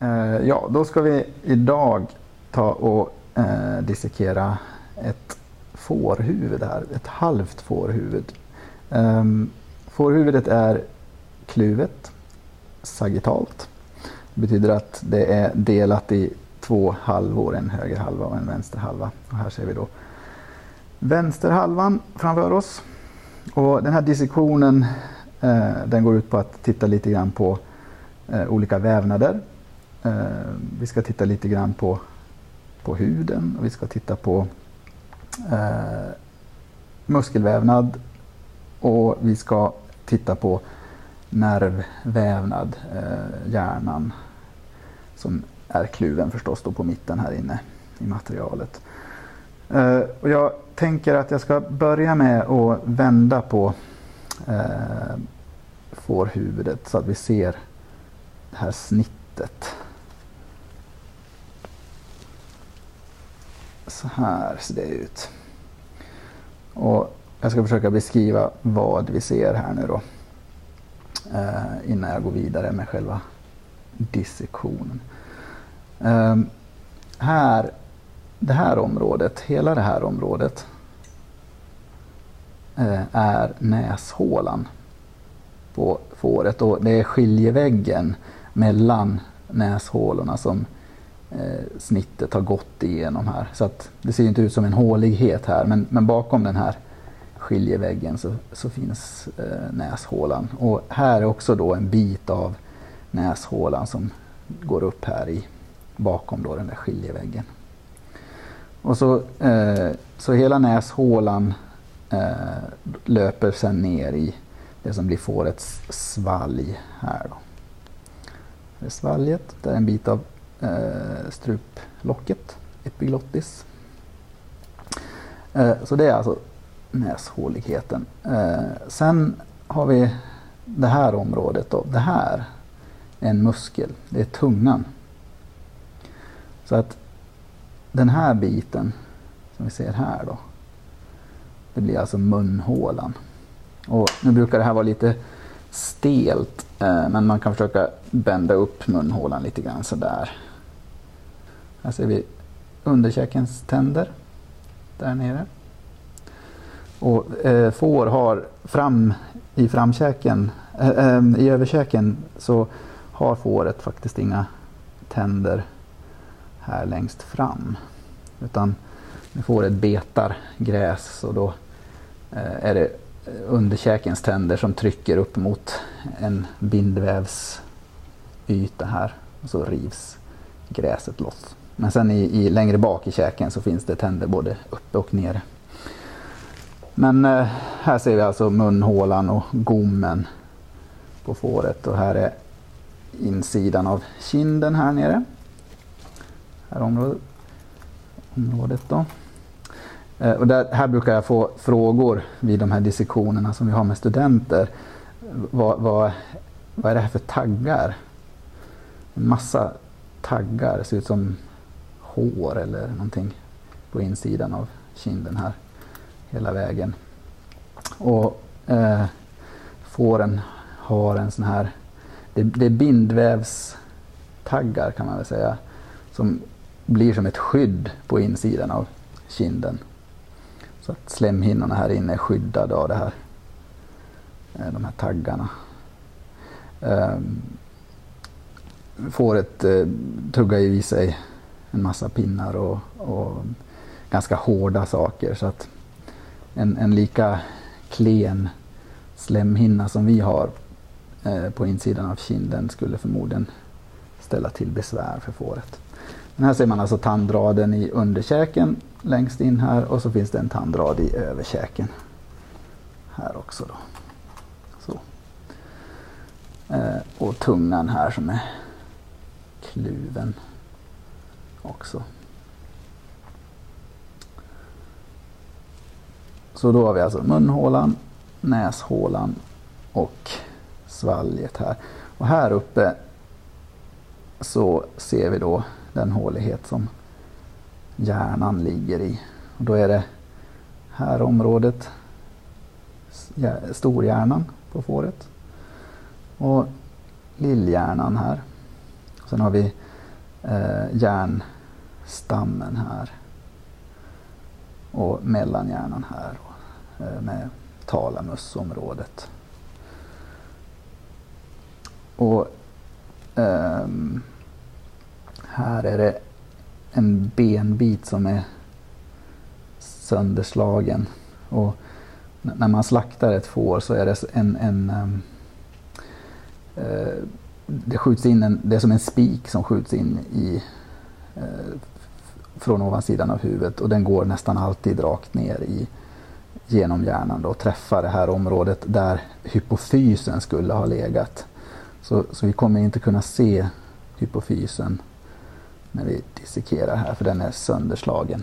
Eh, ja, då ska vi idag ta och eh, dissekera ett fårhuvud här, ett halvt fårhuvud. Eh, fårhuvudet är kluvet, sagittalt. Det betyder att det är delat i två halvor, en höger halva och en vänster halva. Och här ser vi då vänsterhalvan framför oss. Och den här dissektionen eh, den går ut på att titta lite grann på eh, olika vävnader. Eh, vi ska titta lite grann på, på huden och vi ska titta på eh, muskelvävnad och vi ska titta på nervvävnad, eh, hjärnan som är kluven förstås då på mitten här inne i materialet. Eh, och jag tänker att jag ska börja med att vända på eh, fårhuvudet så att vi ser det här snittet. Så här ser det ut. Och jag ska försöka beskriva vad vi ser här nu då. Eh, innan jag går vidare med själva dissektionen. Eh, här, det här området, hela det här området eh, är näshålan på fåret och det är skiljeväggen mellan näshålorna som Eh, snittet har gått igenom här. Så att det ser inte ut som en hålighet här men, men bakom den här skiljeväggen så, så finns eh, näshålan. Och här är också då en bit av näshålan som går upp här i bakom då den där skiljeväggen. Och så, eh, så hela näshålan eh, löper sen ner i det som blir fårets svalg här. Då. Det är svalget, där är en bit av eh, struplocket, epiglottis. Eh, så det är alltså näshåligheten. Eh, sen har vi det här området. Då. Det här är en muskel, det är tungan. Så att den här biten som vi ser här då. Det blir alltså munhålan. Och nu brukar det här vara lite stelt eh, men man kan försöka bända upp munhålan lite grann sådär. Här ser vi underkäkens tänder där nere. Och eh, får har fram i framkäken, eh, eh i överkäken så har fåret faktiskt inga tänder här längst fram. Utan när fåret betar gräs och då eh, är det underkäkens tänder som trycker upp mot en bindvävsyta här. Och så rivs gräset loss. Men sen i, i, längre bak i käken så finns det tänder både uppe och nere. Men eh, här ser vi alltså munhålan och gommen på fåret och här är insidan av kinden här nere. Här området, området då. Eh, och där, här brukar jag få frågor vid de här dissektionerna som vi har med studenter. Vad, vad, vad är det här för taggar? En massa taggar, det ser ut som hår eller någonting på insidan av kinden här hela vägen. Och eh, fåren har en sån här, det, det är bindvävstaggar kan man väl säga, som blir som ett skydd på insidan av kinden. Så att slemhinnorna här inne är skyddade av det här, eh, de här taggarna. Ehm, fåret eh, tuggar ju i sig en massa pinnar och, och ganska hårda saker. Så att en, en lika klen slemhinna som vi har eh, på insidan av kinden skulle förmodligen ställa till besvär för fåret. Men här ser man alltså tandraden i underkäken längst in här och så finns det en tandrad i överkäken. Här också då. Så. Eh, och tungan här som är kluven också. Så då har vi alltså munhålan, näshålan och svalget här. Och här uppe så ser vi då den hålighet som hjärnan ligger i. Och då är det här området storhjärnan på fåret och lillhjärnan här. Sen har vi eh, hjärnstammen här. Och mellanhjärnan här eh, med talamusområdet. Och eh, här är det en benbit som är sönderslagen. Och när man slaktar ett får så är det en, en um, uh, det skjuts in en, det är som en spik som skjuts in i uh, från ovansidan av huvudet och den går nästan alltid rakt ner i genom hjärnan då, och träffar det här området där hypofysen skulle ha legat. Så, så vi kommer inte kunna se hypofysen när vi dissekerar här för den är sönderslagen.